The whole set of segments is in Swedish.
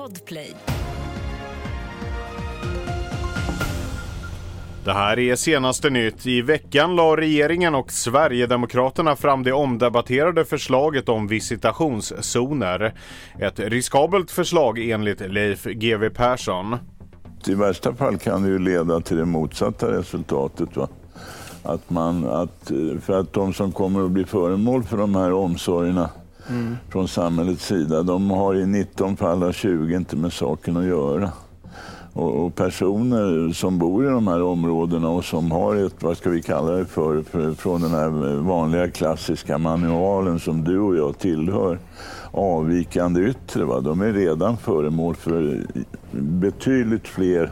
Podplay. Det här är senaste nytt. I veckan la regeringen och Sverigedemokraterna fram det omdebatterade förslaget om visitationszoner. Ett riskabelt förslag enligt Leif GW Persson. I värsta fall kan det ju leda till det motsatta resultatet. Va? Att man, att, för att de som kommer att bli föremål för de här omsorgerna mm. från samhällets sida, de har i 19 fall av 20 inte med saken att göra. Och, och, personer som bor i de här områdena och som har ett, vad ska vi kalla det för, för, från den här vanliga klassiska manualen som du och jag tillhör, avvikande yttre, va? de är redan föremål för betydligt fler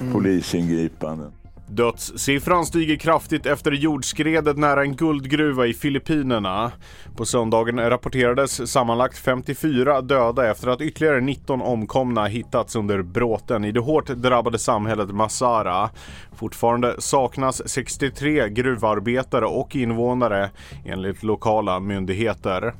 mm. polisingripanden. Dödssiffran stiger kraftigt efter jordskredet nära en guldgruva i Filippinerna. På söndagen rapporterades sammanlagt 54 döda efter att ytterligare 19 omkomna hittats under bråten i det hårt drabbade samhället Masara. Fortfarande saknas 63 gruvarbetare och invånare enligt lokala myndigheter.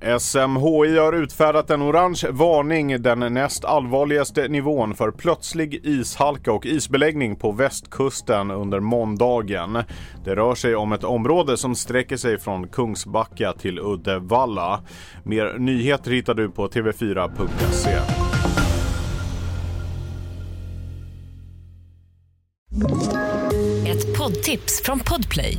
SMHI har utfärdat en orange varning, den näst allvarligaste nivån för plötslig ishalka och isbeläggning på västkusten under måndagen. Det rör sig om ett område som sträcker sig från Kungsbacka till Uddevalla. Mer nyheter hittar du på tv4.se. Ett poddtips från Podplay.